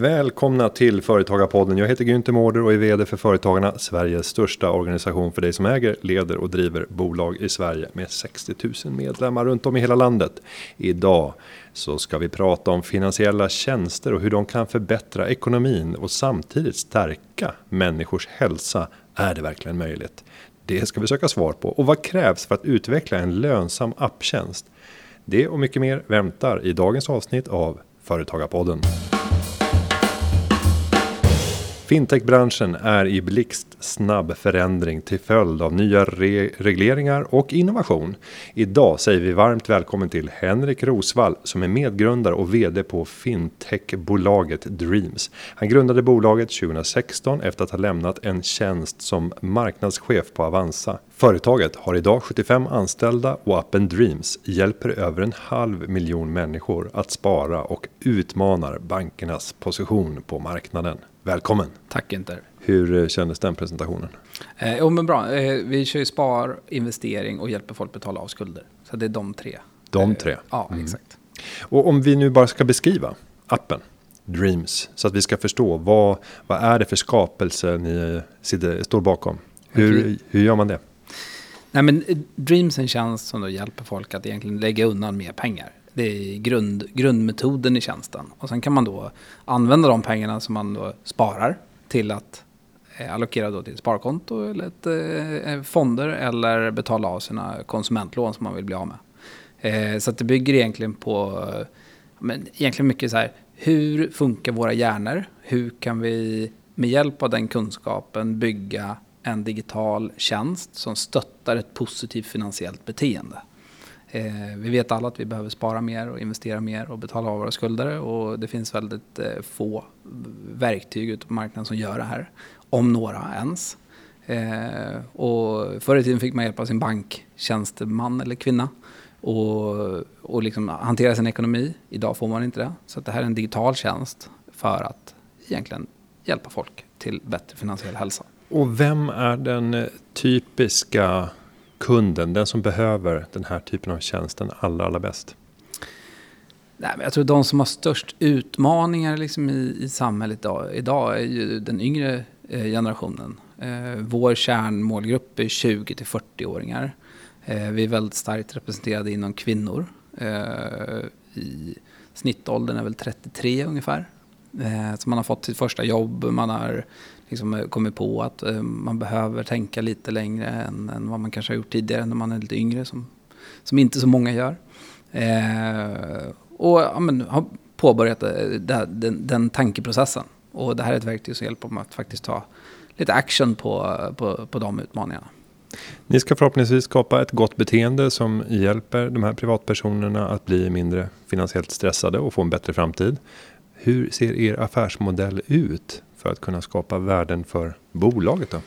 Välkomna till Företagarpodden. Jag heter Günther Mårder och är VD för Företagarna, Sveriges största organisation för dig som äger, leder och driver bolag i Sverige med 60 000 medlemmar runt om i hela landet. Idag så ska vi prata om finansiella tjänster och hur de kan förbättra ekonomin och samtidigt stärka människors hälsa. Är det verkligen möjligt? Det ska vi söka svar på. Och vad krävs för att utveckla en lönsam apptjänst? Det och mycket mer väntar i dagens avsnitt av Företagarpodden. Fintechbranschen är i blixtsnabb förändring till följd av nya re regleringar och innovation. Idag säger vi varmt välkommen till Henrik Rosvall som är medgrundare och vd på fintechbolaget Dreams. Han grundade bolaget 2016 efter att ha lämnat en tjänst som marknadschef på Avanza. Företaget har idag 75 anställda och appen Dreams hjälper över en halv miljon människor att spara och utmanar bankernas position på marknaden. Välkommen! Tack inte. Hur eh, kändes den presentationen? Eh, jo, men bra. Eh, vi kör ju spar, investering och hjälper folk betala av skulder. Så det är de tre. De tre? Eh, ja, mm. exakt. Och om vi nu bara ska beskriva appen Dreams så att vi ska förstå vad, vad är det för skapelse ni sitter, står bakom? Hur, okay. hur gör man det? Nej, men eh, Dreams är en tjänst som då hjälper folk att egentligen lägga undan mer pengar. Det är grund, grundmetoden i tjänsten. Och sen kan man då använda de pengarna som man då sparar till att eh, allokera då till sparkonto eller ett, eh, eh, fonder eller betala av sina konsumentlån som man vill bli av med. Eh, så det bygger egentligen på, eh, men egentligen mycket så här, hur funkar våra hjärnor? Hur kan vi med hjälp av den kunskapen bygga en digital tjänst som stöttar ett positivt finansiellt beteende? Eh, vi vet alla att vi behöver spara mer och investera mer och betala av våra skulder och det finns väldigt eh, få verktyg ute på marknaden som gör det här, om några ens. Eh, och förr i tiden fick man hjälp av sin banktjänsteman eller kvinna och, och liksom hantera sin ekonomi. Idag får man inte det. Så det här är en digital tjänst för att egentligen hjälpa folk till bättre finansiell hälsa. Och vem är den eh, typiska kunden, den som behöver den här typen av tjänsten allra, allra bäst? Nej, men jag tror de som har störst utmaningar liksom i, i samhället idag, idag är ju den yngre eh, generationen. Eh, vår kärnmålgrupp är 20-40-åringar. Eh, vi är väldigt starkt representerade inom kvinnor. Eh, i snittåldern är väl 33 ungefär. Eh, så man har fått sitt första jobb, man har liksom eh, kommit på att eh, man behöver tänka lite längre än, än, vad man kanske har gjort tidigare när man är lite yngre, som, som inte så många gör. Eh, och ja, men, har påbörjat det, den, den tankeprocessen. Och det här är ett verktyg som hjälper mig att faktiskt ta lite action på, på, på de utmaningarna. Ni ska förhoppningsvis skapa ett gott beteende som hjälper de här privatpersonerna att bli mindre finansiellt stressade och få en bättre framtid. Hur ser er affärsmodell ut för att kunna skapa värden för bolaget då?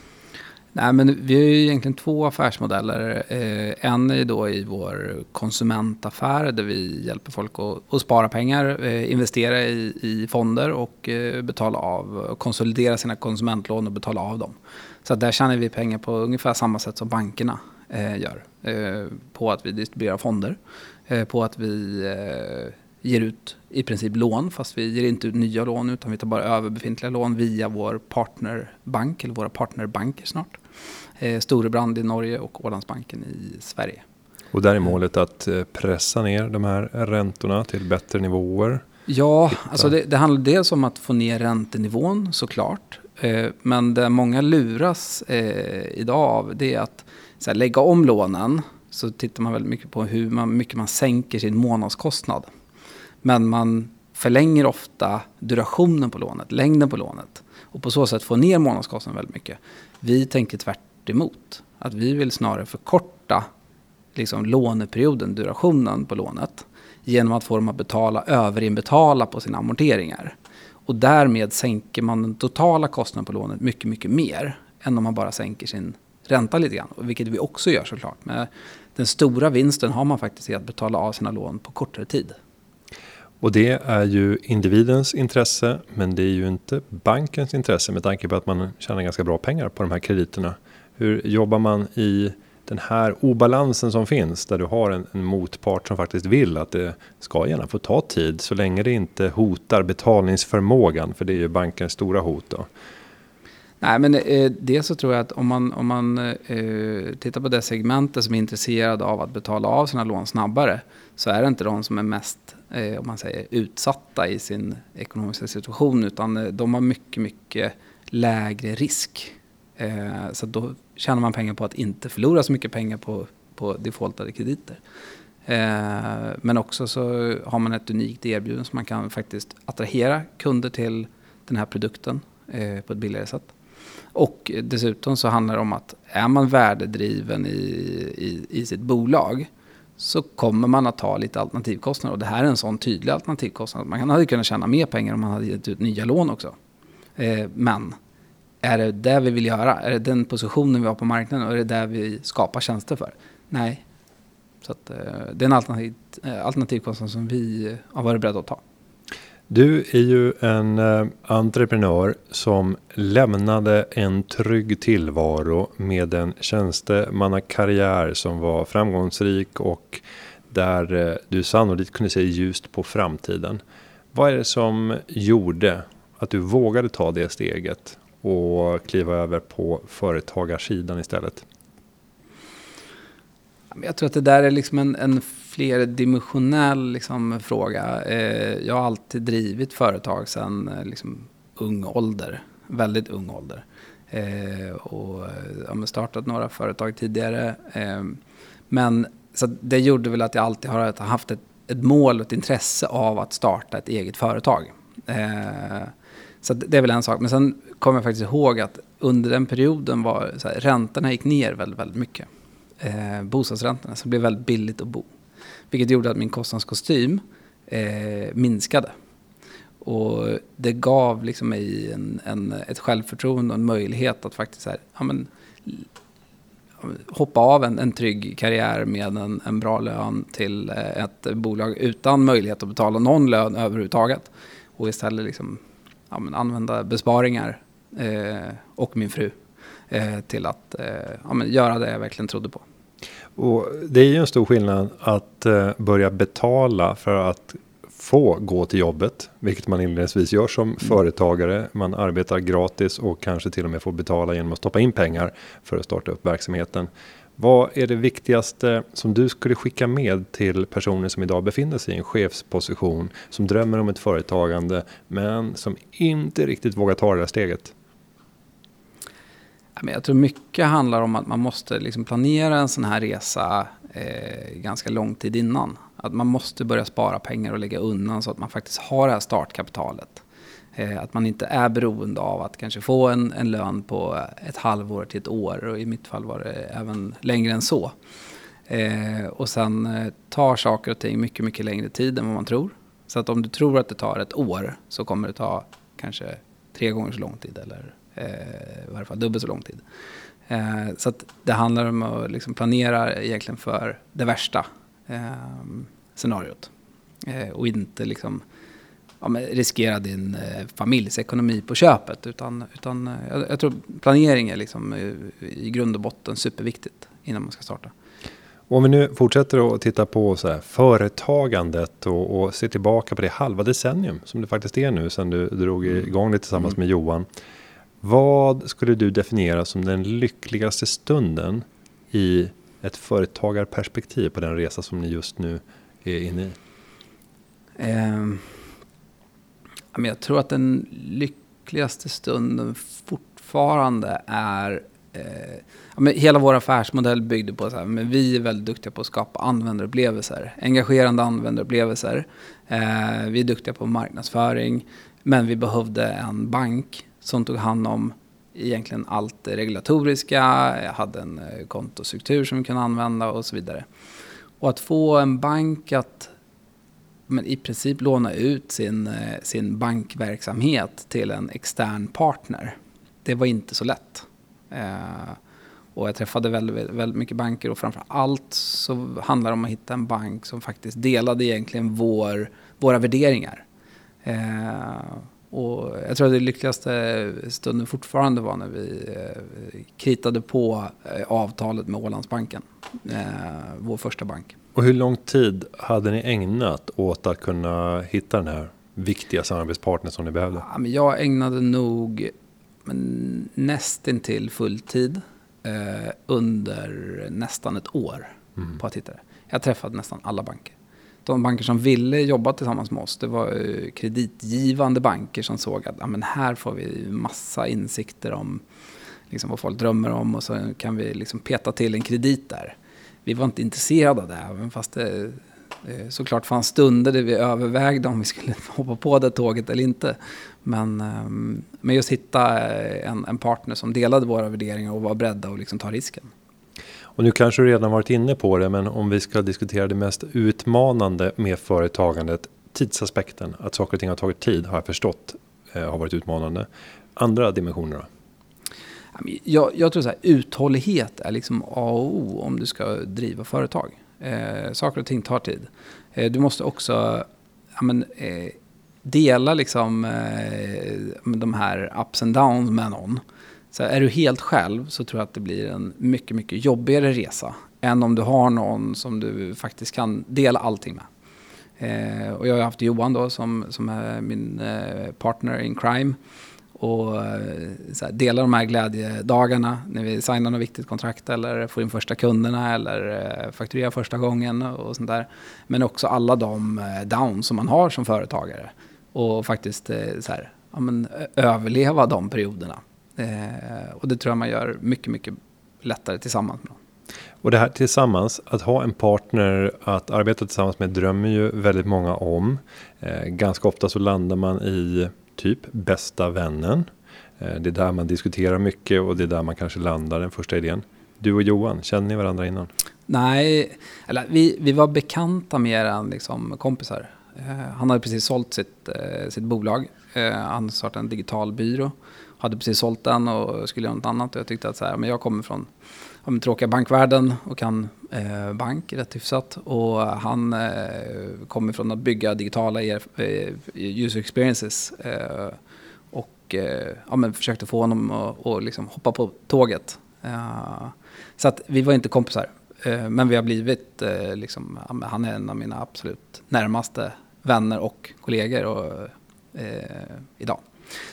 Nej, men vi har ju egentligen två affärsmodeller. Eh, en är då i vår konsumentaffär där vi hjälper folk att, att spara pengar, eh, investera i, i, fonder och eh, betala av, konsolidera sina konsumentlån och betala av dem. Så där tjänar vi pengar på ungefär samma sätt som bankerna eh, gör. Eh, på att vi distribuerar fonder, eh, på att vi eh, ger ut i princip lån, fast vi ger inte ut nya lån utan vi tar bara över befintliga lån via vår partnerbank, eller våra partnerbanker snart. Eh, Storebrand i Norge och Ålandsbanken i Sverige. Och där är målet att eh, pressa ner de här räntorna till bättre nivåer? Ja, alltså det, det handlar dels om att få ner räntenivån såklart. Eh, men det många luras eh, idag av det är att här, lägga om lånen så tittar man väldigt mycket på hur man, mycket man sänker sin månadskostnad. Men man förlänger ofta durationen på lånet, längden på lånet. Och på så sätt får ner månadskostnaden väldigt mycket. Vi tänker tvärt emot. Att vi vill snarare förkorta liksom, låneperioden, durationen på lånet. Genom att få dem att betala, överinbetala på sina amorteringar. Och därmed sänker man den totala kostnaden på lånet mycket, mycket mer. Än om man bara sänker sin ränta lite grann. Vilket vi också gör såklart. Men den stora vinsten har man faktiskt i att betala av sina lån på kortare tid. Och det är ju individens intresse, men det är ju inte bankens intresse med tanke på att man tjänar ganska bra pengar på de här krediterna. Hur jobbar man i den här obalansen som finns där du har en, en, motpart som faktiskt vill att det ska gärna få ta tid så länge det inte hotar betalningsförmågan för det är ju bankens stora hot då. Nej, men eh, det så tror jag att om man, om man eh, tittar på det segmentet som är intresserade av att betala av sina lån snabbare så är det inte de som är mest Eh, om man säger, utsatta i sin ekonomiska situation utan eh, de har mycket, mycket lägre risk. Eh, så då tjänar man pengar på att inte förlora så mycket pengar på, på defaultade krediter. Men också så har man ett unikt erbjudande så man kan faktiskt attrahera kunder till den här produkten på ett billigare sätt. Och dessutom så handlar det om att är man värdedriven i, i, i sitt bolag så kommer man att ta lite alternativkostnader. Och det här är en sån tydlig alternativkostnad. Man hade kunnat tjäna mer pengar om man hade gett ut nya lån också. Eh, men är det det vi vill göra? Är det den positionen vi har på marknaden och är det där vi skapar tjänster för? Nej. Så att, eh, det är en alternativ, eh, alternativkostnad som vi har varit beredda att ta. Du är ju en eh, entreprenör som lämnade en trygg tillvaro med en tjänstemannakarriär som var framgångsrik och där eh, du sannolikt kunde se ljust på framtiden. Vad är det som gjorde att du vågade ta det steget och kliva över på företagarsidan istället? Jag tror att det där är liksom en, en flerdimensionell liksom fråga. Eh, jag har alltid drivit företag sedan eh, liksom ung ålder, väldigt ung ålder. Eh, och ja, startat några företag tidigare. men så det gjorde väl att jag alltid har haft ett, ett mål och ett intresse av att starta ett eget företag. Så det är väl en sak. Men sen kommer jag faktiskt ihåg att under den perioden var så här, räntorna gick ner väldigt, väldigt mycket. Eh, bostadsräntorna, så det blev väldigt billigt att bo. Vilket gjorde att min kostnadskostym eh, minskade. Och det gav liksom mig en, en, ett självförtroende och en möjlighet att faktiskt här, ja, men, hoppa av en, en trygg karriär med en, en bra lön till eh, ett bolag utan möjlighet att betala någon lön överhuvudtaget. Och istället liksom ja, men använda besparingar eh, och min fru eh, till att eh, ja, men göra det jag verkligen trodde på. Och det är ju en stor skillnad att eh, börja betala för att få gå till jobbet, vilket man inledningsvis gör som mm. företagare. Man arbetar gratis och kanske till och med får betala genom att stoppa in pengar för att starta upp verksamheten. Vad är det viktigaste som du skulle skicka med till personer som idag befinner sig i en chefsposition, som drömmer om ett företagande, men som inte riktigt vågar ta det där steget? Jag tror mycket handlar om att man måste liksom planera en sån här resa eh, ganska lång tid innan. Att man måste börja spara pengar och lägga undan så att man faktiskt har det här startkapitalet. Eh, att man inte är beroende av att kanske få en, en lön på ett halvår till ett år. Och i mitt fall var det även längre än så. Eh, och sen eh, tar saker och ting mycket, mycket längre tid än vad man tror. Så att om du tror att det tar ett år så kommer det ta kanske tre gånger så lång tid. Eller i varje fall dubbelt så lång tid. Eh, så det handlar om att liksom planera egentligen för det värsta eh, scenariot. och inte liksom ja, riskera din eh, familjs ekonomi på köpet. Utan, utan eh, jag, jag, tror planering är liksom, i, i grund och botten superviktigt innan man ska starta. Om vi nu fortsätter att titta på så här, företagandet och, och ser tillbaka på det halva decennium som det faktiskt är nu sedan du drog mm. igång det tillsammans mm. med Johan. Vad skulle du definiera som den lyckligaste stunden i ett företagarperspektiv på den resa som ni just nu är inne i? Eh, jag tror att den lyckligaste stunden fortfarande är eh, hela vår affärsmodell byggde på att vi är väldigt duktiga på att skapa användarupplevelser. Engagerande användarupplevelser. Eh, vi är duktiga på marknadsföring. Men vi behövde en bank som tog hand om egentligen allt det regulatoriska. Jag hade en eh, kontostruktur som vi kunde använda och så vidare. Och att få en bank att men i princip låna ut sin, eh, sin bankverksamhet till en extern partner. Det var inte så lätt. Eh, och jag träffade väldigt, väldigt mycket banker och framför allt så handlar det om att hitta en bank som faktiskt delade egentligen vår, våra värderingar. Eh, och jag tror att det lyckligaste stunden fortfarande var när vi eh, kritade på eh, avtalet med Ålandsbanken, eh, vår första bank. Och hur lång tid hade ni ägnat åt att kunna hitta den här viktiga samarbetspartner som ni behövde? Ja, men jag ägnade nog nästintill fulltid eh, under nästan ett år mm. på att hitta det. Jag träffade nästan alla banker. De banker som ville jobba tillsammans med oss, det var eh, kreditgivande banker som såg att ja, men här får vi massa insikter om liksom, vad folk drömmer om och så kan vi liksom peta till en kredit där. Vi var inte intresserade av det, även fast det eh, såklart fanns stunder där vi övervägde om vi skulle hoppa på det tåget eller inte. Men, ehm, men just hitta eh, en, en partner som delade våra värderingar och var beredda att liksom ta risken. Och nu kanske du redan varit inne på det, men om vi ska diskutera det mest utmanande med företagandet, tidsaspekten, att saker och ting har tagit tid har jag förstått eh, har varit utmanande. Andra dimensioner då? Jag, jag tror så här, uthållighet är liksom A och O om du ska driva företag. Eh, saker och ting tar tid. Eh, du måste också ja, men, eh, dela liksom, eh, de här ups and downs med någon. Så är du helt själv så tror jag att det blir en mycket, mycket jobbigare resa än om du har någon som du faktiskt kan dela allting med. Eh, och jag har haft Johan då som, som är min eh, partner in crime och eh, så här, dela de här glädjedagarna när vi signar något viktigt kontrakt eller får in första kunderna eller eh, fakturerar första gången och sånt där. Men också alla de eh, downs som man har som företagare och faktiskt eh, så här, ja, men, överleva de perioderna och det tror jag man gör mycket, mycket lättare tillsammans med Och det här tillsammans, att ha en partner att arbeta tillsammans med drömmer ju väldigt många om. Eh, ganska ofta så landar man i typ bästa vännen. Eh, det är där man diskuterar mycket och det är där man kanske landar den första idén. Du och Johan, känner ni varandra innan? Nej, eller vi, vi var bekanta mer än liksom kompisar. Eh, han hade precis sålt sitt, eh, sitt bolag. Han startade en digital byrå. Hade precis sålt den och skulle göra något annat. Och jag tyckte att så här, men jag kommer från den tråkiga bankvärlden och kan eh, bank rätt hyfsat. Och han eh, kommer från att bygga digitala eh, user experiences. Eh, och eh, ja, men försökte få honom att och liksom hoppa på tåget. Eh, så att vi var inte kompisar. Eh, men vi har blivit, eh, liksom, han är en av mina absolut närmaste vänner och kollegor och, eh, idag.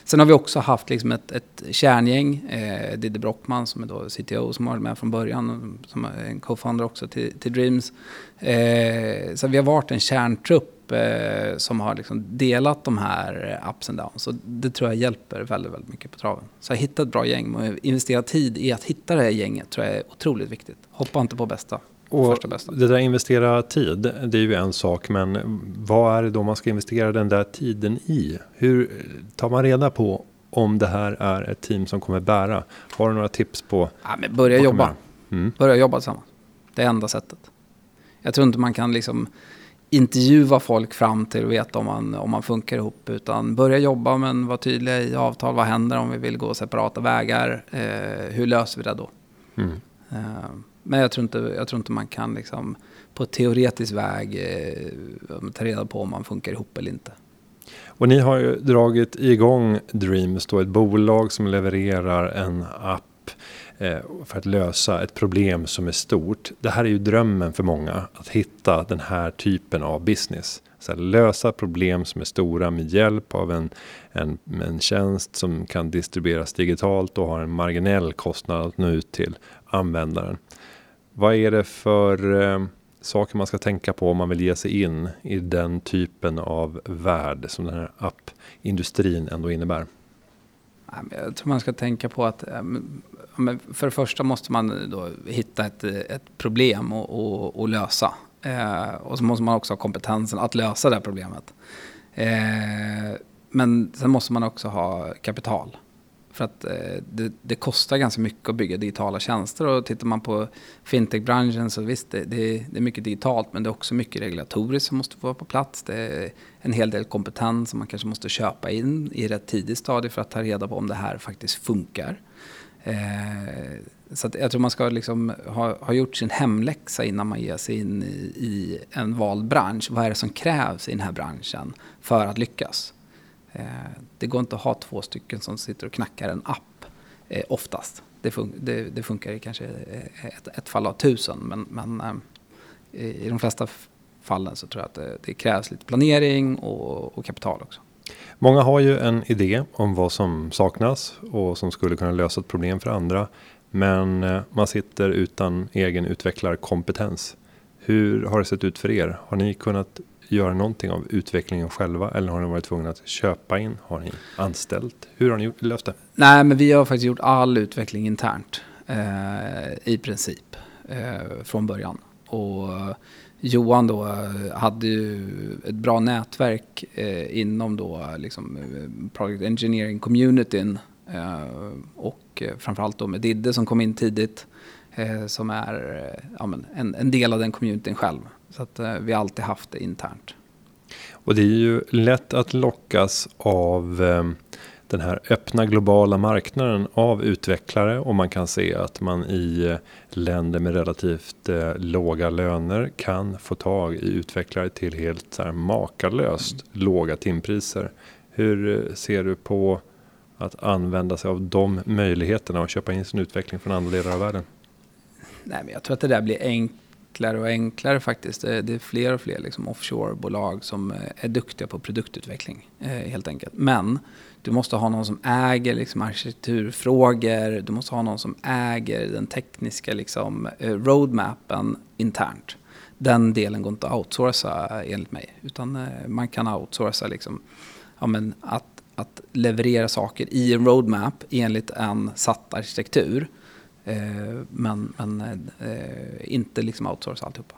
Sen har vi också haft liksom ett, ett kärngäng. Eh, Didde Brockman som är då CTO som har varit med från början. Som är en co-founder också till, till Dreams. Eh, så vi har varit en kärntrupp eh, som har liksom delat de här ups and downs. Så det tror jag hjälper väldigt, väldigt mycket på traven. Så att hitta ett bra gäng och investera tid i att hitta det här gänget tror jag är otroligt viktigt. Hoppa inte på bästa. Och det där investera tid, det är ju en sak, men vad är det då man ska investera den där tiden i? Hur tar man reda på om det här är ett team som kommer bära? Har du några tips på? Ja, men börja jobba. Mm. Börja jobba tillsammans. Det är enda sättet. Jag tror inte man kan liksom intervjua folk fram till att veta om man, om man funkar ihop. Utan börja jobba men var tydliga i avtal. Vad händer om vi vill gå separata vägar? Eh, hur löser vi det då? Mm. Eh, men jag tror inte, jag tror inte man kan liksom på teoretisk väg eh, ta reda på om man funkar ihop eller inte. Och ni har ju dragit igång Dreams då, ett bolag som levererar en app Eh, för att lösa ett problem som är stort. Det här är ju drömmen för många, att hitta den här typen av business. Så här, lösa problem som är stora med hjälp av en, en, en tjänst som kan distribueras digitalt och har en marginell kostnad att nå ut till användaren. Vad är det för eh, saker man ska tänka på om man vill ge sig in i den typen av värld som den här appindustrin ändå innebär? Jag tror man ska tänka på att eh, men för det första måste man då hitta ett, ett problem och, och, och lösa. Eh, och så måste man också ha kompetensen att lösa det problemet. Eh, men sen måste man också ha kapital. För att eh, det, det, kostar ganska mycket att bygga digitala tjänster och tittar man på fintechbranschen så visst, det, det, det, är mycket digitalt men det är också mycket regulatoriskt som måste vara på plats. Det är en hel del kompetens som man kanske måste köpa in i rätt tidigt stadie för att ta reda på om det här faktiskt funkar. Eh, så jag tror man ska liksom ha, ha, gjort sin hemläxa innan man ger sig in i, i en vald bransch. Vad är det som krävs i den här branschen för att lyckas? Eh, det går inte att ha två stycken som sitter och knackar en app eh, oftast. Det, fun det, det, funkar i kanske eh, ett, ett, fall av tusen men, men eh, i de flesta fallen så tror jag att det, det krävs lite planering och, och kapital också. Många har ju en idé om vad som saknas och som skulle kunna lösa ett problem för andra. Men eh, man sitter utan egen utvecklarkompetens. Hur har det sett ut för er? Har ni kunnat göra någonting av utvecklingen själva eller har ni varit tvungna att köpa in? Har ni anställt? Hur har ni gjort, löst det? Nej, men vi har faktiskt gjort all utveckling internt eh, i princip eh, från början. Och Johan då eh, hade ju ett bra nätverk eh, inom då eh, liksom eh, Product Engineering communityn eh, och framförallt då med Didde som kom in tidigt eh, som är ja, men en, en, del av den communityn själv. Så att vi har alltid haft det internt. Och det är ju lätt att lockas av den här öppna globala marknaden av utvecklare och man kan se att man i eh, länder med relativt eh, låga löner kan få tag i utvecklare till helt så här makalöst mm. låga timpriser. Hur eh, ser du på att använda sig av de möjligheterna och köpa in sin utveckling från andra delar av världen? Nej, men jag tror att det där blir enklare och enklare faktiskt. Det är fler och fler liksom offshorebolag som eh, är duktiga på produktutveckling eh, helt enkelt. Men du måste ha någon som äger liksom, arkitekturfrågor. Du måste ha någon som äger den tekniska liksom, eh, roadmappen internt. Den delen går inte att outsourca enligt mig. Utan eh, man kan outsourca liksom, ja, men att, att leverera saker i en roadmap enligt en satt arkitektur. Eh, men men eh, inte liksom outsourca alltihopa.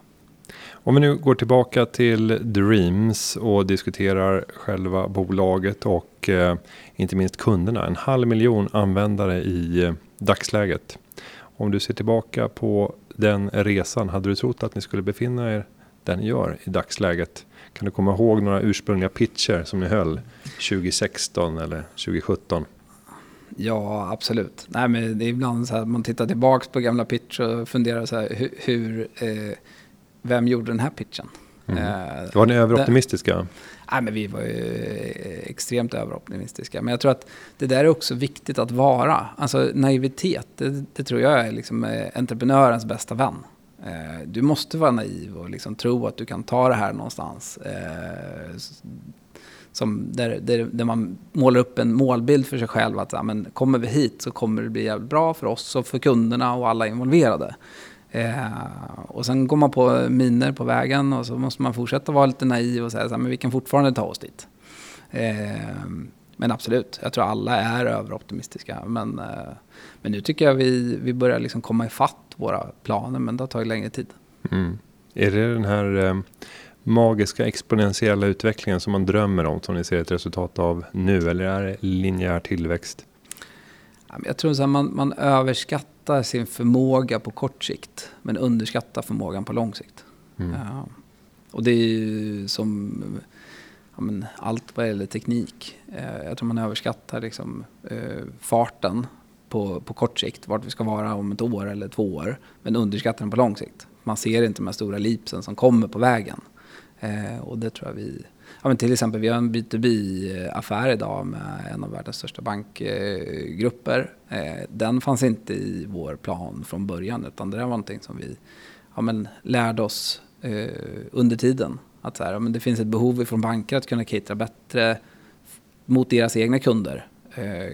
Om vi nu går tillbaka till Dreams och diskuterar själva bolaget och eh, inte minst kunderna. En halv miljon användare i eh, dagsläget. Om du ser tillbaka på den resan, hade du trott att ni skulle befinna er där ni gör i dagsläget? Kan du komma ihåg några ursprungliga pitcher som ni höll 2016 eller 2017? Ja, absolut. Nej, men det är ibland så här, man tittar tillbaka på gamla pitcher och funderar så här, hur, hur eh, vem gjorde den här pitchen? Mm. Eh, var ni överoptimistiska? nej, men vi var ju extremt överoptimistiska. Men jag tror att det där är också viktigt att vara. Alltså naivitet, det, det tror jag är liksom eh, entreprenörens bästa vän. Eh, du måste vara naiv och liksom tro att du kan ta det här någonstans. Som där, där, där, man målar upp en målbild för sig själv. Att ja, men kommer vi hit så kommer det bli jävligt bra för oss och för kunderna och alla involverade. Eh, och sen går man på miner på vägen och så måste man fortsätta vara lite naiv och säga att vi kan fortfarande ta oss dit. Eh, men absolut, jag tror alla är överoptimistiska. Men, eh, men nu tycker jag vi, vi börjar liksom komma ifatt våra planer, men det har tagit längre tid. Mm. Är det den här eh, magiska exponentiella utvecklingen som man drömmer om, som ni ser ett resultat av nu, eller är det linjär tillväxt? Jag tror att man, man överskattar sin förmåga på kort sikt men underskattar förmågan på lång sikt. Mm. Ja. Och det är ju som ja, men allt vad gäller teknik. Eh, jag tror man överskattar liksom, eh, farten på, på kort sikt, vart vi ska vara om ett år eller två år. Men underskattar den på lång sikt. Man ser inte de här stora leapsen som kommer på vägen. Eh, och det tror jag vi ja, men till exempel, vi har en B2B-affär eh, idag med en av världens största bankgrupper. Eh, den fanns inte i vår plan från början utan det var någonting som vi ja, men lärde oss eh, under tiden. Att så här, ja, men det finns ett behov från banker att kunna catera bättre mot deras egna kunder. Eh,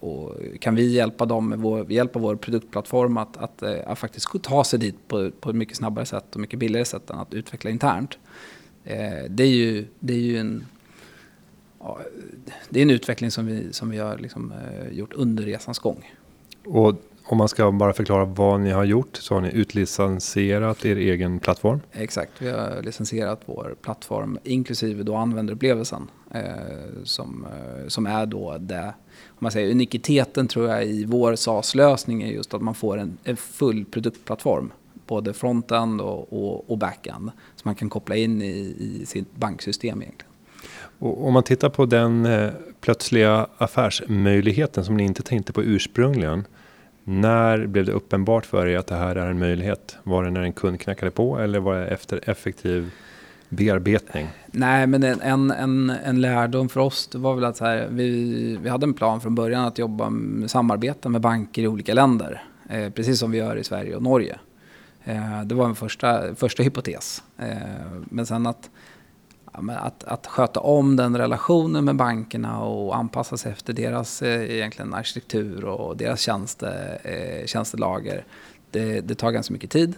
och kan vi hjälpa dem med vår, hjälp av vår produktplattform att, att, eh, att faktiskt ta sig dit på, på ett mycket snabbare sätt och mycket billigare sätt än att utveckla internt det, är ju, det är ju en, ja, det är en utveckling som vi, som vi har liksom, eh, gjort under resans gång. Och om man ska bara förklara vad ni har gjort så har ni utlicensierat er egen plattform? Exakt, vi har licensierat vår plattform inklusive då användarupplevelsen eh, som, eh, som är då det, om man säger unikiteten tror jag i vår SaaS-lösning är just att man får en, en full produktplattform både frontend och, och, och backend som man kan koppla in i, i sitt banksystem egentligen. Och om man tittar på den eh, plötsliga affärsmöjligheten som ni inte tänkte på ursprungligen. När blev det uppenbart för er att det här är en möjlighet? Var det när en kund knackade på eller var det efter effektiv bearbetning? Nej, men en, en, en, lärdom för oss var väl att så här, vi, vi hade en plan från början att jobba med, samarbeta med banker i olika länder. Eh, precis som vi gör i Sverige och Norge. Eh, det var en första, första hypotes. Eh, men sen att, att, att sköta om den relationen med bankerna och anpassa sig efter deras eh, egentligen arkitektur och deras tjänste, tjänstelager. Det, det tar ganska mycket tid.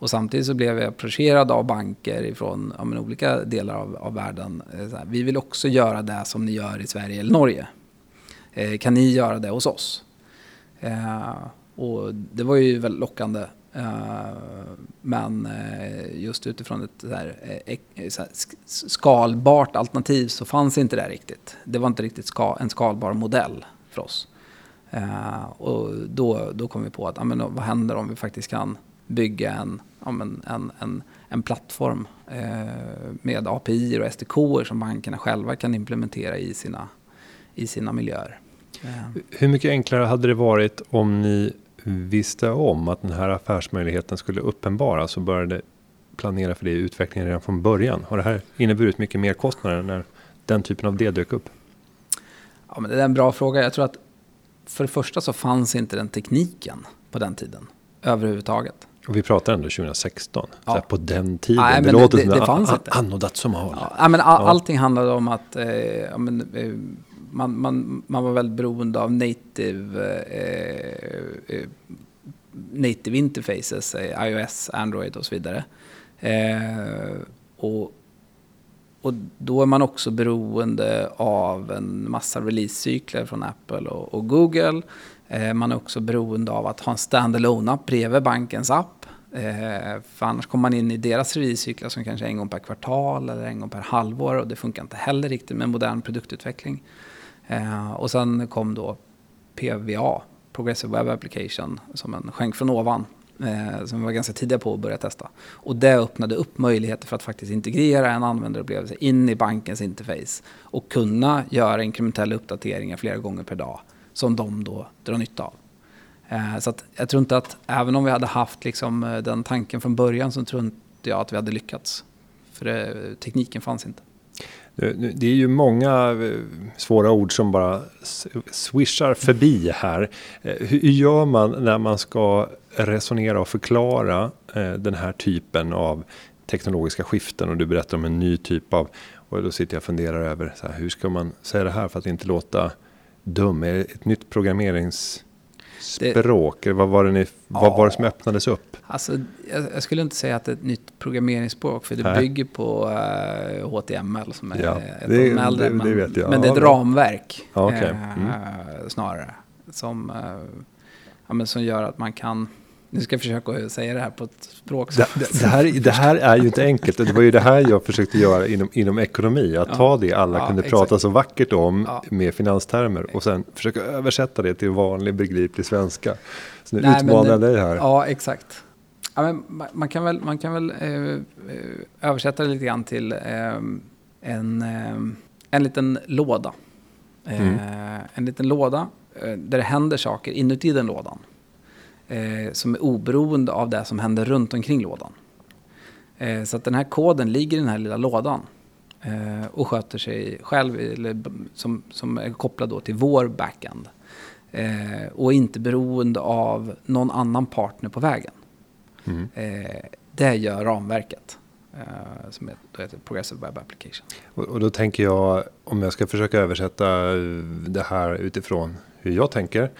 Och samtidigt så blev jag approcherad av banker från ja, olika delar av, av världen. Här, vi vill också göra det som ni gör i Sverige eller Norge. Eh, kan ni göra det hos oss? Eh, och det var ju väldigt lockande. Eh, men eh, just utifrån ett så här, eh, skalbart alternativ så fanns inte det riktigt. Det var inte riktigt en skalbar modell för oss. och då, då kom vi på att men, vad händer om vi faktiskt kan bygga en, en, en, en plattform med API och SDK som bankerna själva kan implementera i sina, i sina miljöer. Hur mycket enklare hade det varit om ni visste om att den här affärsmöjligheten skulle uppenbaras och började planera för det i utvecklingen redan från början? Har det här inneburit mycket mer kostnader när den typen av det dök upp? Ja, men det är en bra fråga. Jag tror att för det första så fanns inte den tekniken på den tiden överhuvudtaget. Och vi pratar ändå 2016, ja. på den tiden. Nej, det låter det, som det, det fanns inte. Anno dazumal. Ja, men all, allting handlade om att eh, ja, men, eh, man, man, man var väldigt beroende av native, eh, eh native interfaces, eh, iOS, Android och så vidare. Eh, och, och då är man också beroende av en massa releasecykler från Apple och, och Google. Eh, man är också beroende av att ha en standalone app bredvid bankens app. Eh, för annars kommer man in i deras releasecykler som kanske är en gång per kvartal eller en gång per halvår och det funkar inte heller riktigt med modern produktutveckling. Eh, och sen kom då PVA, Progressive Web Application, som en skänk från ovan. Eh, som vi var ganska tidiga på att börja testa. Och det öppnade upp möjligheter för att faktiskt integrera en användarupplevelse in i bankens interface. Och kunna göra inkrementella uppdateringar flera gånger per dag. Som de då drar nytta av. Eh, så att jag tror inte att, även om vi hade haft liksom eh, den tanken från början så tror inte jag att vi hade lyckats. För det, tekniken fanns inte. Det är ju många eh, svåra ord som bara swishar förbi här. Eh, hur gör man när man ska resonera och förklara eh, den här typen av teknologiska skiften och du berättar om en ny typ av och då sitter jag och funderar över så här, hur ska man säga det här för att inte låta dum? Är det ett nytt programmerings språk? Det, vad, var det ni, ja, vad var det som öppnades upp? Alltså, jag, skulle inte säga att det är ett nytt programmeringsspråk, för det Nej. bygger på uh, eh, HTML som är ja, ett det, av de äldre. Det, men, det men, det är ett ramverk okay. mm. uh, snarare. Som, uh, ja, men som gör att man kan nu ska jag försöka säga det här på ett språk som... Det, det, här, det här är ju inte enkelt. Det var ju det här jag försökte göra inom, inom ekonomi. Att ja. ta det alla ja, kunde exakt. prata så vackert om ja. med finanstermer. Och sen försöka översätta det till vanlig begriplig svenska. Så nu Nej, utmanar jag dig här. Ja, exakt. Ja, men man kan väl, man kan väl eh, eh, översätta det lite grann till eh, en, eh, en liten låda. Mm. Eh, en liten låda eh, där det händer saker inuti den lådan som är oberoende av det som händer runt omkring lådan. Så att den här koden ligger i den här lilla lådan och sköter sig själv, eller som, som är kopplad då till vår backend. Och inte beroende av någon annan partner på vägen. Mm. Eh, det gör ramverket eh, som heter Progressive Web Application. Och, och, då tänker jag, om jag ska försöka översätta det här utifrån hur jag tänker.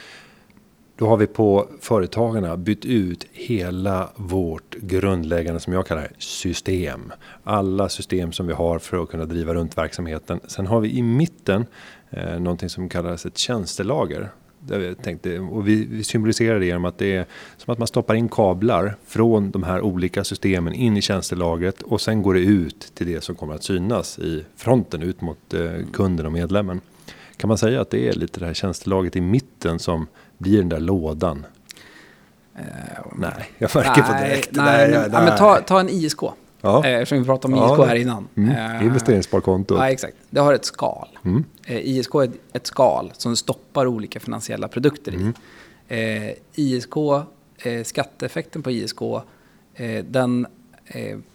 Då har vi på Företagarna bytt ut hela vårt grundläggande som jag kallar det, system. Alla system som vi har för att kunna driva runt verksamheten. Sen har vi i mitten eh, någonting som kallas ett tjänstelager. Där tänkte, och vi, vi symboliserar det genom att det är som att man stoppar in kablar från de här olika systemen in i tjänstelagret och sen går det ut till det som kommer att synas i fronten ut mot eh, kunden och medlemmen. Kan man säga att det är lite det här tjänstelaget i mitten som blir den där lådan? Uh, nej, jag märker på direkt. Nej, nej, nej, nej. men ta, ta en ISK. Ja. Eh, eftersom vi pratade om ISK här innan. Mm. Eh, Investeringssparkonto. Ja, exakt. Det har ett skal. Mm. Eh, ISK är ett skal som stoppar olika finansiella produkter mm. i. Eh, ISK, skatteeffekten på ISK, den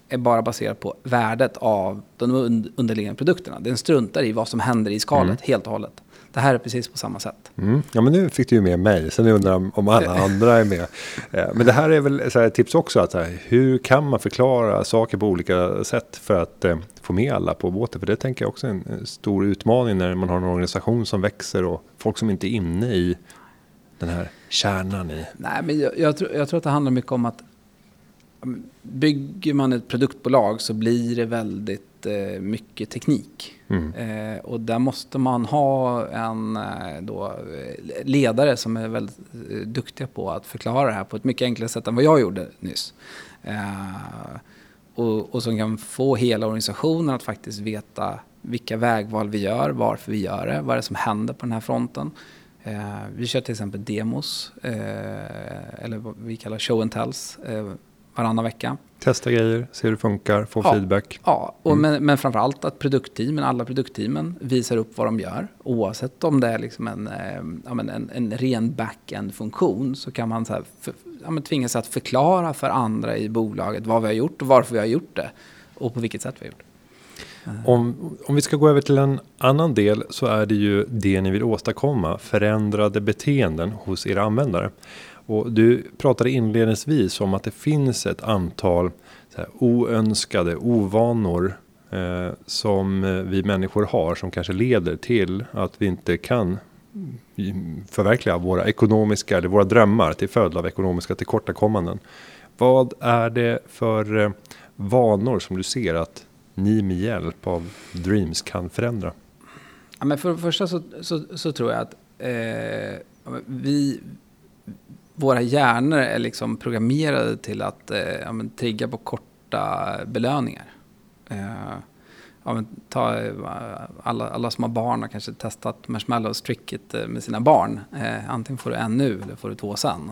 är bara baserad på värdet av de underliggande produkterna. Den struntar i vad som händer i skalet mm. helt och hållet. Det här är precis på samma sätt. Mm. Ja, men nu fick du ju med mig. Sen undrar jag om alla andra är med. Eh, men det här är väl så här, ett tips också. Att här, hur kan man förklara saker på olika sätt för att eh, få med alla på båten? För det tänker jag också är en stor utmaning när man har en organisation som växer och folk som inte är inne i den här kärnan i. Nej, men jag, jag, tror, jag tror att det handlar mycket om att bygger man ett produktbolag så blir det väldigt mycket teknik. Mm. Eh, och där måste man ha en eh, då, eh, ledare som är väldigt eh, duktiga på att förklara det här på ett mycket enklare sätt än vad jag gjorde nyss. Eh, och, och som kan få hela organisationen att faktiskt veta vilka vägval vi gör, varför vi gör det, vad är det som händer på den här fronten. vi kör till exempel demos, eller vad vi kallar show and tells varannan vecka. Testa grejer, se hur det funkar, få ja, feedback. Ja, och mm. men, men framförallt att produktteamen, alla produktteamen visar upp vad de gör. Oavsett om det är liksom en, eh, en, en ren back-end-funktion så kan man så här för, ja, tvingas att förklara för andra i bolaget vad vi har gjort och varför vi har gjort det. Och på vilket sätt vi har gjort det. Om, om vi ska gå över till en annan del så är det ju det ni vill åstadkomma, förändrade beteenden hos era användare. Och du pratade inledningsvis om att det finns ett antal här, oönskade ovanor eh, som vi människor har som kanske leder till att vi inte kan förverkliga våra ekonomiska eller våra drömmar till följd av ekonomiska tillkortakommanden. Vad är det för eh, vanor som du ser att ni med hjälp av Dreams kan förändra? Ja, men för det första så, så, så tror jag att eh, vi, våra hjärnor är liksom programmerade till att eh, ja, men, trigga på korta belöningar. Eh, ja, men, ta, eh, alla, alla som har barn har kanske testat marshmallows-tricket eh, med sina barn. Eh, antingen får du en nu eller får du två sen.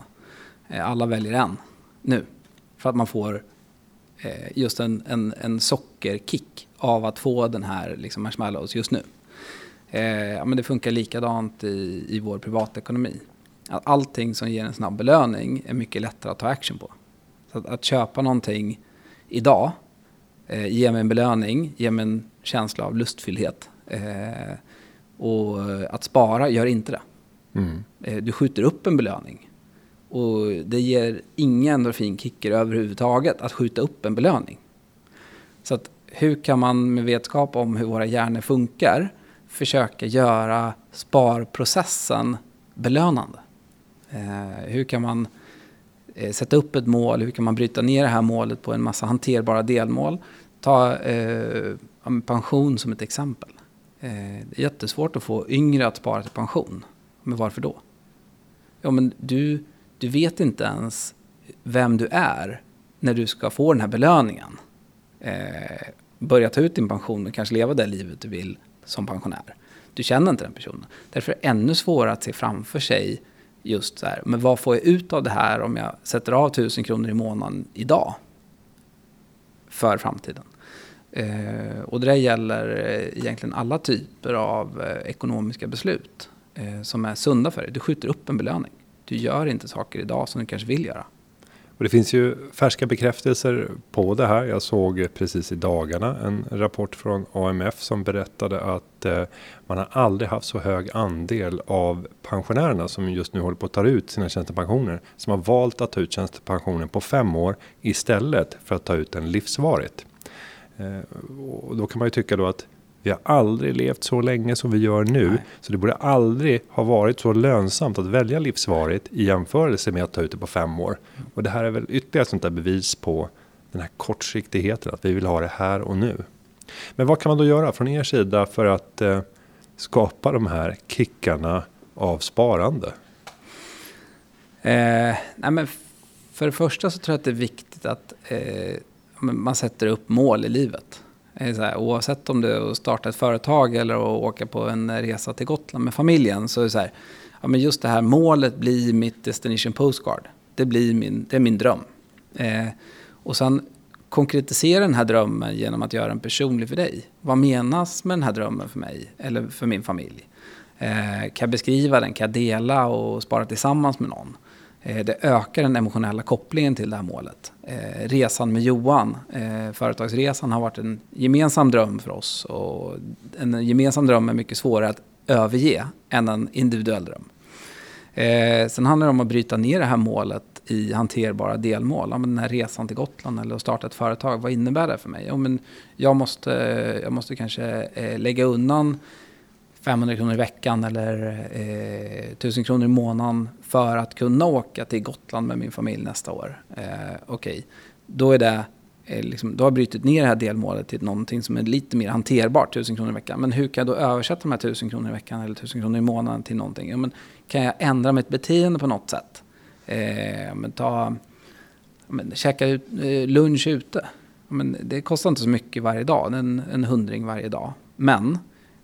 Eh, alla väljer en nu. För att man får eh, just en, en, en sockerkick av att få den här liksom, marshmallows just nu. ja, men det funkar likadant i, i vår privatekonomi att allting som ger en snabb belöning är mycket lättare att ta action på. Så att, att köpa någonting idag eh, ger mig en belöning, ger mig en känsla av lustfylldhet. Eh, och att spara gör inte det. Mm. Eh, du skjuter upp en belöning. Och det ger ingen endorfinkicker överhuvudtaget att skjuta upp en belöning. Så att hur kan man med vetskap om hur våra hjärnor funkar försöka göra sparprocessen belönande? Eh, hur kan man eh, sätta upp ett mål? Hur kan man bryta ner det här målet på en massa hanterbara delmål? Ta eh, pension som ett exempel. Eh, det är jättesvårt att få yngre att spara till pension. Men varför då? Ja, men du, du vet inte ens vem du är när du ska få den här belöningen. Eh, börja ta ut din pension och kanske leva det livet du vill som pensionär. Du känner inte den personen. Därför är det ännu svårare att se framför sig just så här, men vad får jag ut av det här om jag sätter av tusen kronor i månaden idag? För framtiden. Eh, och det där gäller eh, egentligen alla typer av eh, ekonomiska beslut eh, som är sunda för dig. Du skjuter upp en belöning. Du gör inte saker idag som du kanske vill göra. Och det finns ju färska bekräftelser på det här. Jag såg precis i dagarna en rapport från AMF som berättade att eh, man har aldrig haft så hög andel av pensionärerna som just nu håller på att ta ut sina tjänstepensioner som har valt att ta ut tjänstepensionen på fem år istället för att ta ut den livsvarigt. Eh, och då kan man ju tycka då att vi har aldrig levt så länge som vi gör nu. Nej. Så det borde aldrig ha varit så lönsamt att välja livsvarigt i jämförelse med att ta ut det på fem år. Och det här är väl ytterligare ett sånt där bevis på den här kortsiktigheten. Att vi vill ha det här och nu. Men vad kan man då göra från er sida för att eh, skapa de här kickarna av sparande? Eh, nej men för det första så tror jag att det är viktigt att eh, man sätter upp mål i livet. Eh, så här, oavsett om det är att starta ett företag eller att åka på en resa till Gotland med familjen. Så är det så här, ja, men just det här målet blir mitt destination postcard. Det, blir min, det är min dröm. Eh, och sen konkretisera den här drömmen genom att göra den personlig för dig. Vad menas med den här drömmen för mig eller för min familj? Eh, kan jag beskriva den? Kan jag dela och spara tillsammans med någon? Eh, det ökar den emotionella kopplingen till det här målet. Eh, resan med Johan, eh, företagsresan, har varit en gemensam dröm för oss. Och en gemensam dröm är mycket svårare att överge än en individuell dröm. sen handlar det om att bryta ner det här målet i hanterbara delmål. Ja, men den här resan till Gotland eller att starta ett företag, vad innebär det för mig? Ja, men jag, måste, jag måste kanske lägga undan 500 kronor i veckan eller eh, 1000 kronor i månaden för att kunna åka till Gotland med min familj nästa år. Eh, Okej, okay. då är det eh, Liksom, då har jag brutit ner det här delmålet till någonting som är lite mer hanterbart, 1000 kronor i veckan. Men hur kan jag då översätta de här 1000 kronor i veckan eller 1000 kronor i månaden till någonting? Ja, men kan jag ändra mitt beteende på något sätt? Eh, men ta, men, käka ut, eh, lunch ute. Men det kostar inte så mycket varje dag, en, en hundring varje dag. Men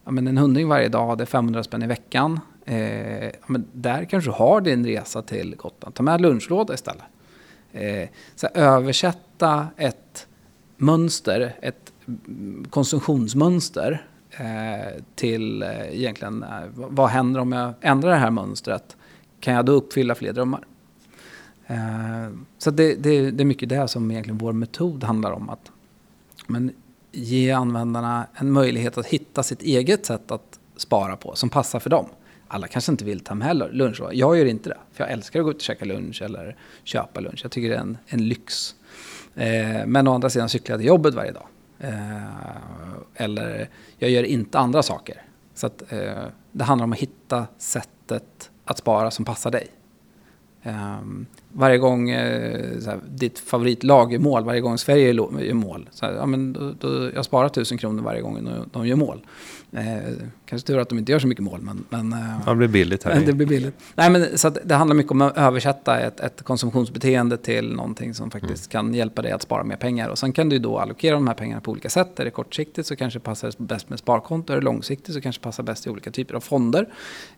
ja, men en hundring varje dag, det är 500 spänn i veckan. Eh, ja, men där kanske du har din resa till Gotland. Ta med lunchlåda istället. Eh, så översätta ett mönster, ett konsumtionsmönster eh, till eh, egentligen eh, vad händer om jag ändrar det här mönstret? Kan jag då uppfylla fler drömmar? Eh, så det, det, det, är mycket det som egentligen vår metod handlar om. att men ge användarna en möjlighet att hitta sitt eget sätt att spara på som passar för dem. Alla kanske inte vill ta med lunch. Jag gör inte det. För jag älskar att gå ut och käka lunch eller köpa lunch. Jag tycker det är en, en lyx. Eh, men å andra sidan cyklar jag till jobbet varje dag. Eh, eller jag gör inte andra saker. Så att, eh, det handlar om att hitta sättet att spara som passar dig. Ehm, varje gång eh, såhär, ditt favoritlag gör mål, varje gång Sverige gör mål. Såhär, ja, men då, då, jag sparar tusen kronor varje gång de gör mål. Eh, kanske tur att de inte gör så mycket mål, men... men eh, det blir billigt här. Det blir billigt. Nej, men, så det handlar mycket om att översätta ett, ett konsumtionsbeteende till någonting som faktiskt mm. kan hjälpa dig att spara mer pengar. Och sen kan du då allokera de här pengarna på olika sätt. Är det kortsiktigt så kanske det passar bäst med sparkonto. Är det långsiktigt så kanske det passar bäst i olika typer av fonder.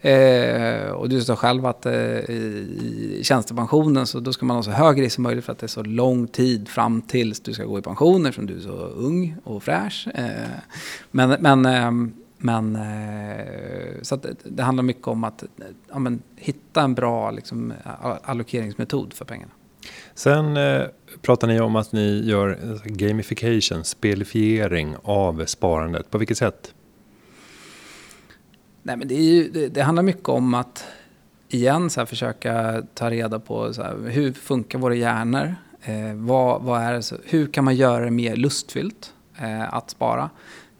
Eh, och du sa själv att eh, i tjänstepensionen så då ska man ha så hög risk som möjligt för att det är så lång tid fram tills du ska gå i pension eftersom du är så ung och fräsch. Eh, men, men ehm, men eh, så det, det, handlar mycket om att ja, men, hitta en bra liksom, allokeringsmetod för pengarna. Sen eh, pratar ni om att ni gör gamification, spelifiering av sparandet. På vilket sätt? Nej, men det, ju, det, det handlar mycket om att igen så här, försöka ta reda på så här, hur funkar våra hjärnor? Eh, vad, vad är det, hur kan man göra det mer lustfyllt eh, att spara?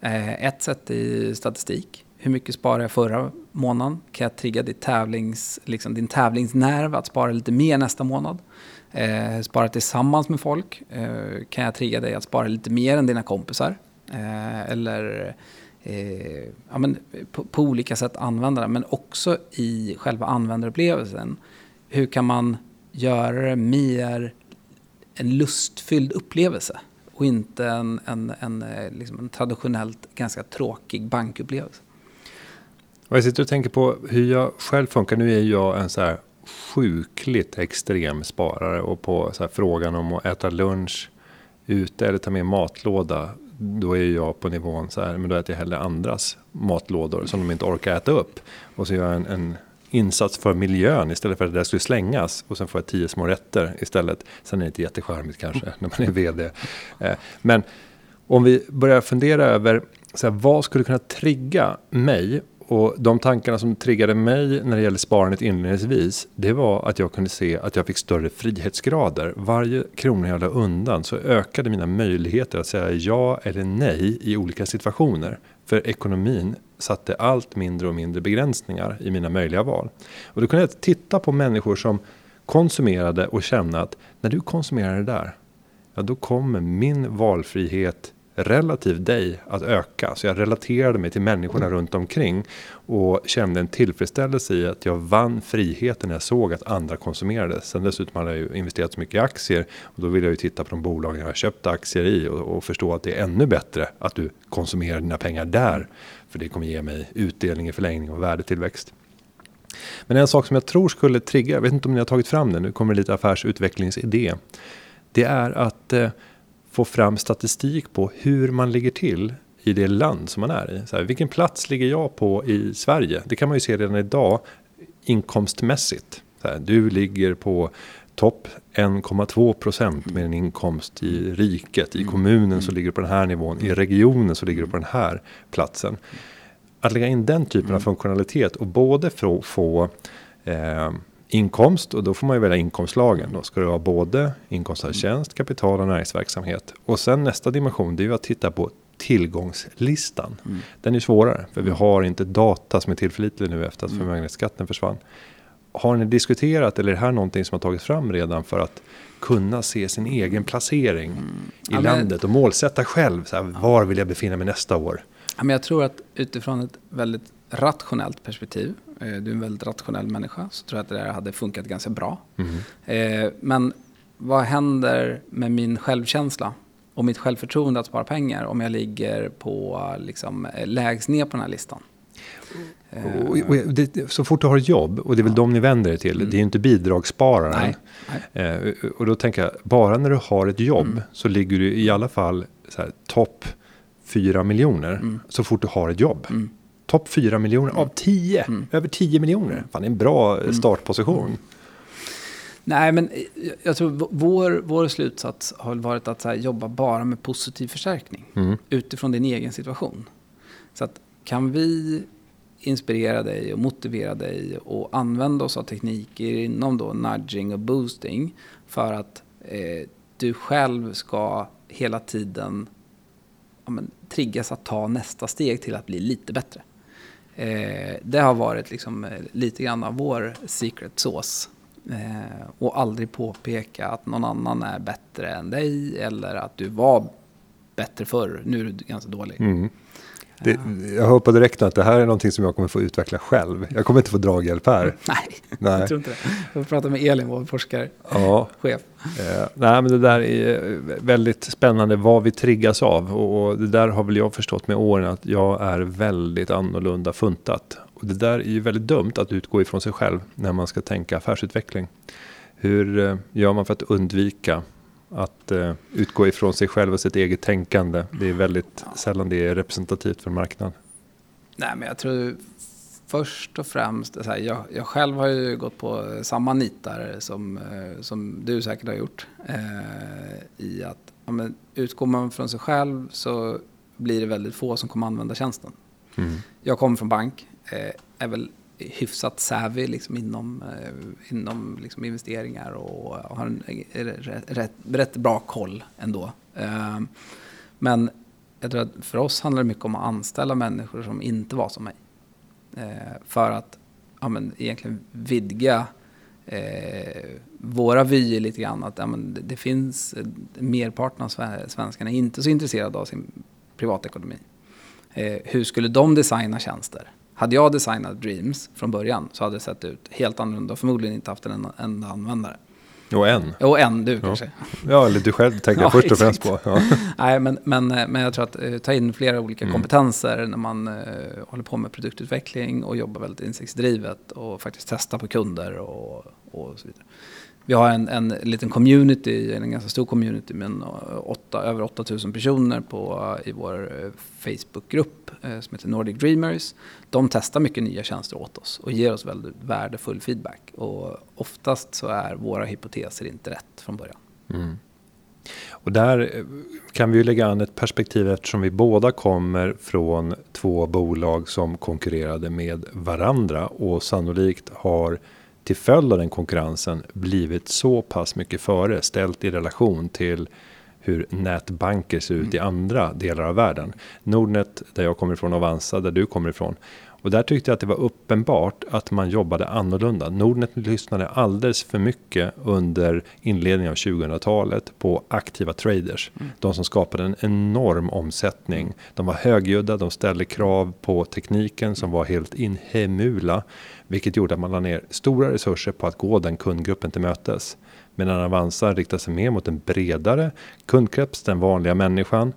Eh, ett sätt är statistik. Hur mycket sparade jag förra månaden? Kan jag trigga ditt tävlings, liksom din tävlingsnerv att spara lite mer nästa månad? Eh, spara tillsammans med folk. Eh, kan jag trigga dig att spara lite mer än dina kompisar? Eh, eller eh, ja, men eh, på, på, olika sätt använda den Men också i själva användarupplevelsen. Hur kan man göra det mer en lustfylld upplevelse? och inte en, en, en, eh, liksom en traditionellt ganska tråkig bankupplevelse. Och jag sitter och tänker på hur jag själv funkar. Nu är jag en så här sjukligt extrem sparare och på så frågan om att äta lunch ute eller ta med matlåda. Då är jag på nivån så här, men då äter jag hellre andras matlådor som de inte orkar äta upp. Och så gör jag en, en insats för miljön istället för att det där skulle slängas. Och sen får jag tio små rätter istället. Sen är det inte jättecharmigt kanske när man är vd. Eh, men om vi börjar fundera över så här, vad skulle kunna trigga mig och de tankarna som triggade mig när det gäller sparandet inledningsvis, det var att jag kunde se att jag fick större frihetsgrader. Varje krona jag la undan så ökade mina möjligheter att säga ja eller nej i olika situationer. För ekonomin satte allt mindre och mindre begränsningar i mina möjliga val. Och då kunde jag titta på människor som konsumerade och känna att när du konsumerar det där, ja då kommer min valfrihet relativt dig att öka. Så jag relaterade mig till människorna mm. runt omkring och kände en tillfredsställelse i att jag vann friheten när jag såg att andra konsumerade. Sen dessutom hade jag ju investerat så mycket i aktier och då vill jag ju titta på de bolag jag har köpt aktier i och, och förstå att det är ännu bättre att du konsumerar dina pengar där. För det kommer ge mig utdelning i förlängning och värdetillväxt. Men en sak som jag tror skulle trigga, jag vet inte om ni har tagit fram det, nu kommer det lite affärsutvecklingsidé. Det är att eh, få fram statistik på hur man ligger till i det land som man är i. Så här, vilken plats ligger jag på i Sverige? Det kan man ju se redan idag inkomstmässigt. Så här, du ligger på topp 1,2 procent med en inkomst i riket. I kommunen så ligger du på den här nivån. I regionen så ligger du på den här platsen. Att lägga in den typen av funktionalitet och både få, få eh, inkomst och då får man ju välja inkomstlagen. Då ska det vara både inkomst av tjänst, kapital och näringsverksamhet. Och sen nästa dimension det är ju att titta på tillgångslistan. Mm. Den är svårare för vi har inte data som är tillförlitlig nu efter att mm. förmögenhetsskatten försvann. Har ni diskuterat eller är det här någonting som har tagits fram redan för att kunna se sin egen placering mm. i ja, landet och målsätta själv. Så här, var vill jag befinna mig nästa år? Ja, men jag tror att utifrån ett väldigt rationellt perspektiv, eh, du är en väldigt rationell människa, så tror jag att det där hade funkat ganska bra. Mm. Eh, men vad händer med min självkänsla och mitt självförtroende att spara pengar om jag ligger på liksom, lägst ner på den här listan? Och, och det, så fort du har ett jobb, och det är väl ja. de ni vänder er till, mm. det är ju inte bidragsspararen. Nej. Nej. Eh, och då tänker jag, bara när du har ett jobb mm. så ligger du i alla fall topp 4 miljoner mm. så fort du har ett jobb. Mm. Topp 4 miljoner av 10, mm. över 10 miljoner. Fan, det är en bra mm. startposition. Nej, men jag tror vår, vår slutsats har varit att här, jobba bara med positiv förstärkning mm. utifrån din egen situation. Så att kan vi inspirera dig och motivera dig och använda oss av tekniker inom då nudging och boosting för att eh, du själv ska hela tiden ja, men, triggas att ta nästa steg till att bli lite bättre. Eh, det har varit liksom, eh, lite grann av vår secret sauce. Eh, och aldrig påpeka att någon annan är bättre än dig eller att du var bättre förr, nu är du ganska dålig. Mm. Det, jag hör på direkt att det här är någonting som jag kommer få utveckla själv. Jag kommer inte få draghjälp här. Nej, nej. jag tror inte det. Jag får prata med Elin, vår forskarchef. Ja. Eh, nej, men det där är väldigt spännande vad vi triggas av. Och, och, det där har väl jag förstått med åren att jag är väldigt annorlunda funtat. Och det där är ju väldigt dumt att utgå ifrån sig själv när man ska tänka affärsutveckling. Hur eh, gör man för att undvika att uh, utgå ifrån sig själv och sitt eget tänkande. Det är väldigt sällan det är representativt för marknaden. Nej, men jag tror först och främst, här, jag, jag, själv har ju gått på samma nitar som, uh, som du säkert har gjort. Uh, I att ja, men, utgår man från sig själv så blir det väldigt få som kommer använda tjänsten. Mm. Jag kommer från bank, är väl hyfsat savvy liksom inom, eh, inom liksom investeringar och har en eh, rätt, rätt bra koll ändå. Eh, men jag tror att för oss handlar det mycket om att anställa människor som inte var som mig. För att ja, men, egentligen vidga eh, våra vyer lite grann. Att ja, men, det, det finns, merparten av svenskarna är inte så intresserade av sin privatekonomi. Eh, hur skulle de designa tjänster? Hade jag designat Dreams från början så hade det sett ut helt annorlunda och förmodligen inte haft en enda användare. Och en. Och en, du ja. kanske. Ja, eller du själv tänker jag först och främst på. Ja. Nej, men, men, men jag tror att uh, ta in flera olika mm. kompetenser när man uh, håller på med produktutveckling och jobbar väldigt insiktsdrivet och faktiskt testa på kunder och, och så vidare. Vi har en, en liten community, en ganska stor community med eh, åtta, över 8000 personer på, eh, i vår eh, Facebookgrupp eh, som heter Nordic Dreamers. De testar mycket nya tjänster åt oss och ger oss väldigt värdefull feedback. Och oftast så är våra hypoteser inte rätt från början. Mm. Och där kan vi ju lägga an ett perspektiv eftersom vi båda kommer från två bolag som konkurrerade med varandra och sannolikt har till följd av den konkurrensen blivit så pass mycket före ställt i relation till hur nätbanker ser ut i andra delar av världen. Nordnet där jag kommer ifrån, Avanza där du kommer ifrån. Och där tyckte jag att det var uppenbart att man jobbade annorlunda. Nordnet lyssnade alldeles för mycket under inledningen av 2000-talet på aktiva traders. Mm. De som skapade en enorm omsättning. De var högljudda, de ställde krav på tekniken som var helt inhemula. Vilket gjorde att man la ner stora resurser på att gå den kundgruppen till mötes. Medan Avanza riktar sig mer mot en bredare kundkrets, den vanliga människan.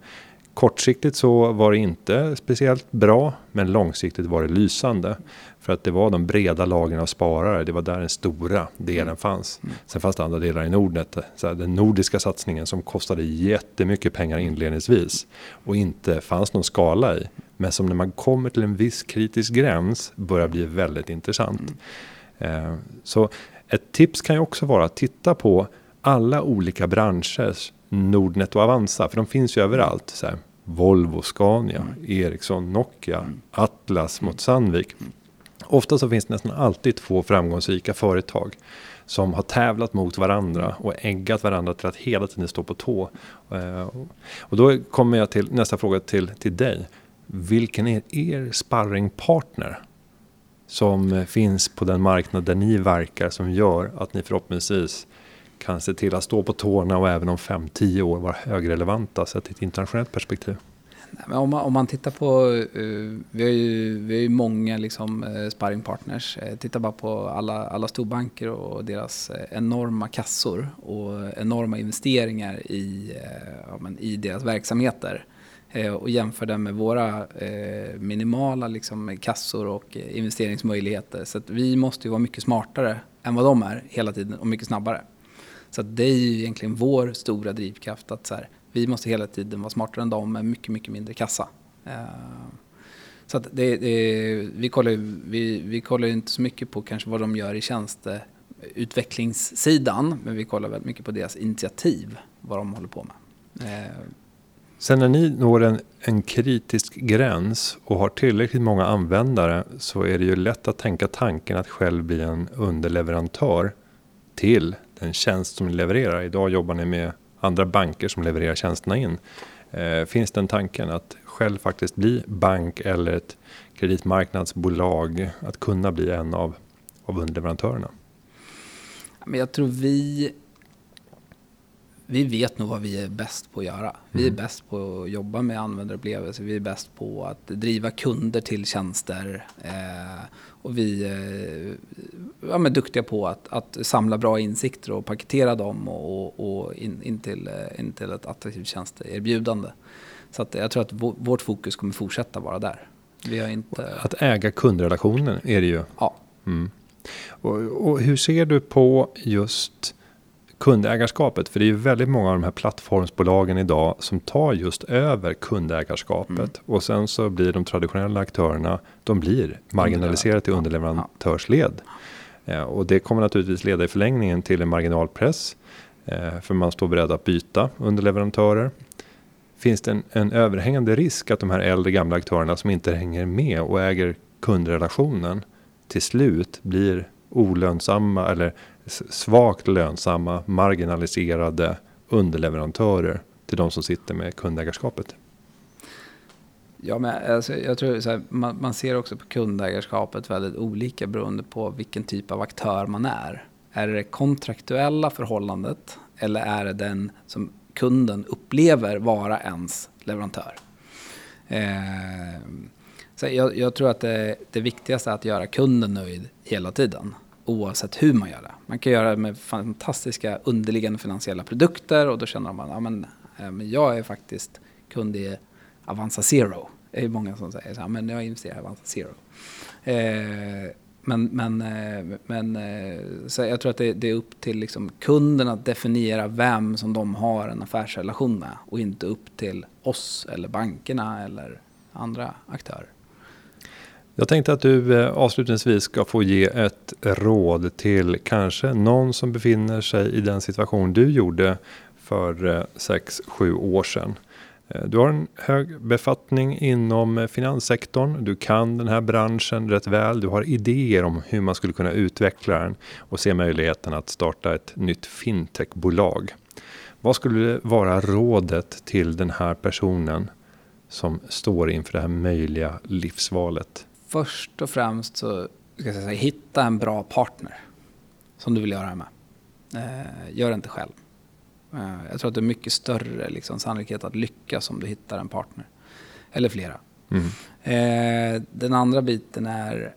Kortsiktigt så var det inte speciellt bra, men långsiktigt var det lysande. För att det var de breda lagren av sparare, det var där den stora delen mm. fanns. Mm. Sen fanns det andra delar i Nordnet, så här, den nordiska satsningen som kostade jättemycket pengar inledningsvis. Och inte fanns någon skala i. Men som när man kommer till en viss kritisk gräns börjar bli väldigt intressant. Mm. Eh, så Ett tips kan ju också vara att titta på alla olika branschers Nordnet och Avanza, för de finns ju överallt. Så här, Volvo, Scania, mm. Ericsson, Nokia, mm. Atlas mot Sandvik. Ofta så finns det nästan alltid två framgångsrika företag som har tävlat mot varandra och äggat varandra till att hela tiden stå på tå. Eh, och då kommer jag till nästa fråga till, till dig. Vilken är er sparringpartner som eh, finns på den marknad där ni verkar som gör att ni förhoppningsvis kan se till att stå på tårna och även om 5-10 år vara högrelevanta sett i ett internationellt perspektiv? Om man, om man tittar på, uh, vi har ju, vi har ju många liksom, eh, uh, sparringpartners. Uh, eh, titta bara på alla, alla storbanker och deras enorma kassor och enorma investeringar i, ja, men, i deras verksamheter. och jämför den med våra minimala liksom, kassor och investeringsmöjligheter. Så vi måste ju vara mycket smartare än vad de är hela tiden och mycket snabbare. Så det är ju egentligen vår stora drivkraft att så här, vi måste hela tiden vara smartare än dem med mycket, mycket mindre kassa. Eh, så att det, det, vi, kollar, vi, vi kollar inte så mycket på kanske vad de gör i tjänsteutvecklingssidan, men vi kollar väldigt mycket på deras initiativ, vad de håller på med. Eh, Sen när ni når en, en kritisk gräns och har tillräckligt många användare så är det ju lätt att tänka tanken att själv bli en underleverantör till en tjänst som ni levererar. Idag jobbar ni med andra banker som levererar tjänsterna in. Eh, finns den tanken att själv faktiskt bli bank eller ett kreditmarknadsbolag, att kunna bli en av, av underleverantörerna? Men jag tror vi vi vet nog vad vi är bäst på att göra. Vi är mm. bäst på att jobba med användarupplevelser. Vi är bäst på att driva kunder till tjänster. Eh, och vi är ja, men duktiga på att, att samla bra insikter och paketera dem och, och in, in, till, in till ett attraktivt tjänsteerbjudande. Så att jag tror att vårt fokus kommer fortsätta vara där. Vi har inte... Att äga kundrelationen är det ju. Ja. Mm. Och, och hur ser du på just kundägarskapet. För det är ju väldigt många av de här plattformsbolagen idag som tar just över kundägarskapet. Mm. Och sen så blir de traditionella aktörerna, de blir marginaliserade till underleverantörsled. Ja. Eh, och det kommer naturligtvis leda i förlängningen till en marginalpress. Eh, för man står beredd att byta underleverantörer. Finns det en, en överhängande risk att de här äldre gamla aktörerna som inte hänger med och äger kundrelationen till slut blir olönsamma eller svagt lönsamma, marginaliserade underleverantörer till de som sitter med kundägarskapet? Ja, men alltså, jag tror så här, man, man, ser också på kundägarskapet väldigt olika beroende på vilken typ av aktör man är. Är det det kontraktuella förhållandet eller är det den som kunden upplever vara ens leverantör? Eh, så jag, jag, tror att det, det viktigaste är att göra kunden nöjd hela tiden oavsett hur man gör det. Man kan göra det med fantastiska underliggande finansiella produkter och då känner man att ja, eh, men jag är faktiskt kund i Avanza Zero. Det är många som säger så här, men jag investerar i Avanza Zero. Eh, men men, eh, men eh, så jag tror att det, det är upp till liksom kunden att definiera vem som de har en affärsrelation med och inte upp till oss eller bankerna eller andra aktörer. Jag tänkte att du eh, avslutningsvis ska få ge ett råd till kanske någon som befinner sig i den situation du gjorde för eh, 6-7 år sedan. Eh, du har en hög befattning inom finanssektorn. Du kan den här branschen rätt väl. Du har idéer om hur man skulle kunna utveckla den och se möjligheten att starta ett nytt fintechbolag. Vad skulle vara rådet till den här personen som står inför det här möjliga livsvalet? Först och främst så ska jag säga, hitta en bra partner som du vill göra det med. Eh, gör det inte själv. Eh, jag tror att det är mycket större liksom, sannolikhet att lyckas om du hittar en partner. Eller flera. Mm. Eh, den andra biten är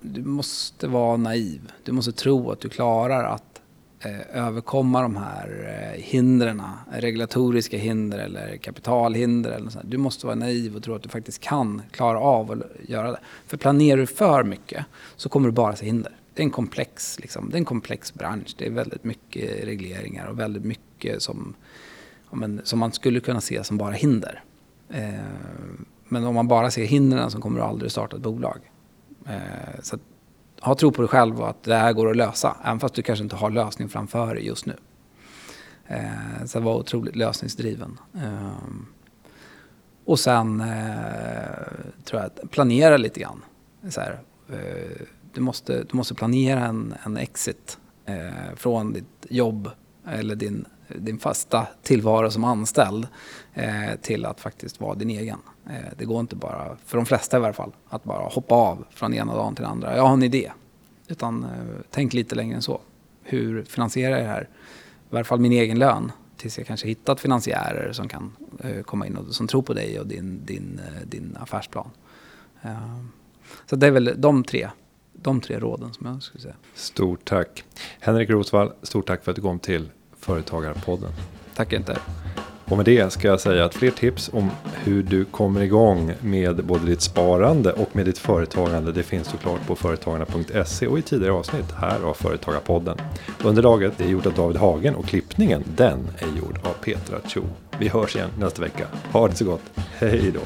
du måste vara naiv. Du måste tro att du klarar att Eh, överkomma de här eh, hindren, regulatoriska hinder eller kapitalhinder. Eller. Du måste vara naiv och tro att du faktiskt kan klara av att göra det. För planerar du för mycket så kommer du bara se hinder. Det är en komplex, liksom, det är en komplex bransch. Det är väldigt mycket regleringar och väldigt mycket som, men, som man skulle kunna se som bara hinder. Eh, men om man bara ser hindren så kommer du aldrig starta ett bolag. Eh, så ha tro på dig själv och att det här går att lösa. Även fast du kanske inte har lösning framför dig just nu. Eh, så var otroligt lösningsdriven. Eh, och sen eh, tror jag att planera lite grann. Så här, eh, du, måste, du måste planera en, en exit eh, från ditt jobb eller din, din fasta tillvaro som anställd eh, till att faktiskt vara din egen. Eh, det går inte bara, för de flesta i varje fall, att bara hoppa av från ena dagen till den andra. Jag har en idé. Utan eh, tänk lite längre än så. Hur finansierar jag det här? I varje fall min egen lön tills jag kanske hittat finansiärer som kan eh, komma in och som tror på dig och din, din, eh, din affärsplan. Så det är väl de tre, de tre råden som jag skulle säga. Stort tack. Henrik Rosvall, stort tack för att du kom till Företagarpodden. Tack inte. Och med det ska jag säga att fler tips om hur du kommer igång med både ditt sparande och med ditt företagande. Det finns såklart på företagarna.se och i tidigare avsnitt här av Företagarpodden. Underlaget är gjort av David Hagen och klippningen den är gjord av Petra Cho. Vi hörs igen nästa vecka. Ha det så gott. Hej då.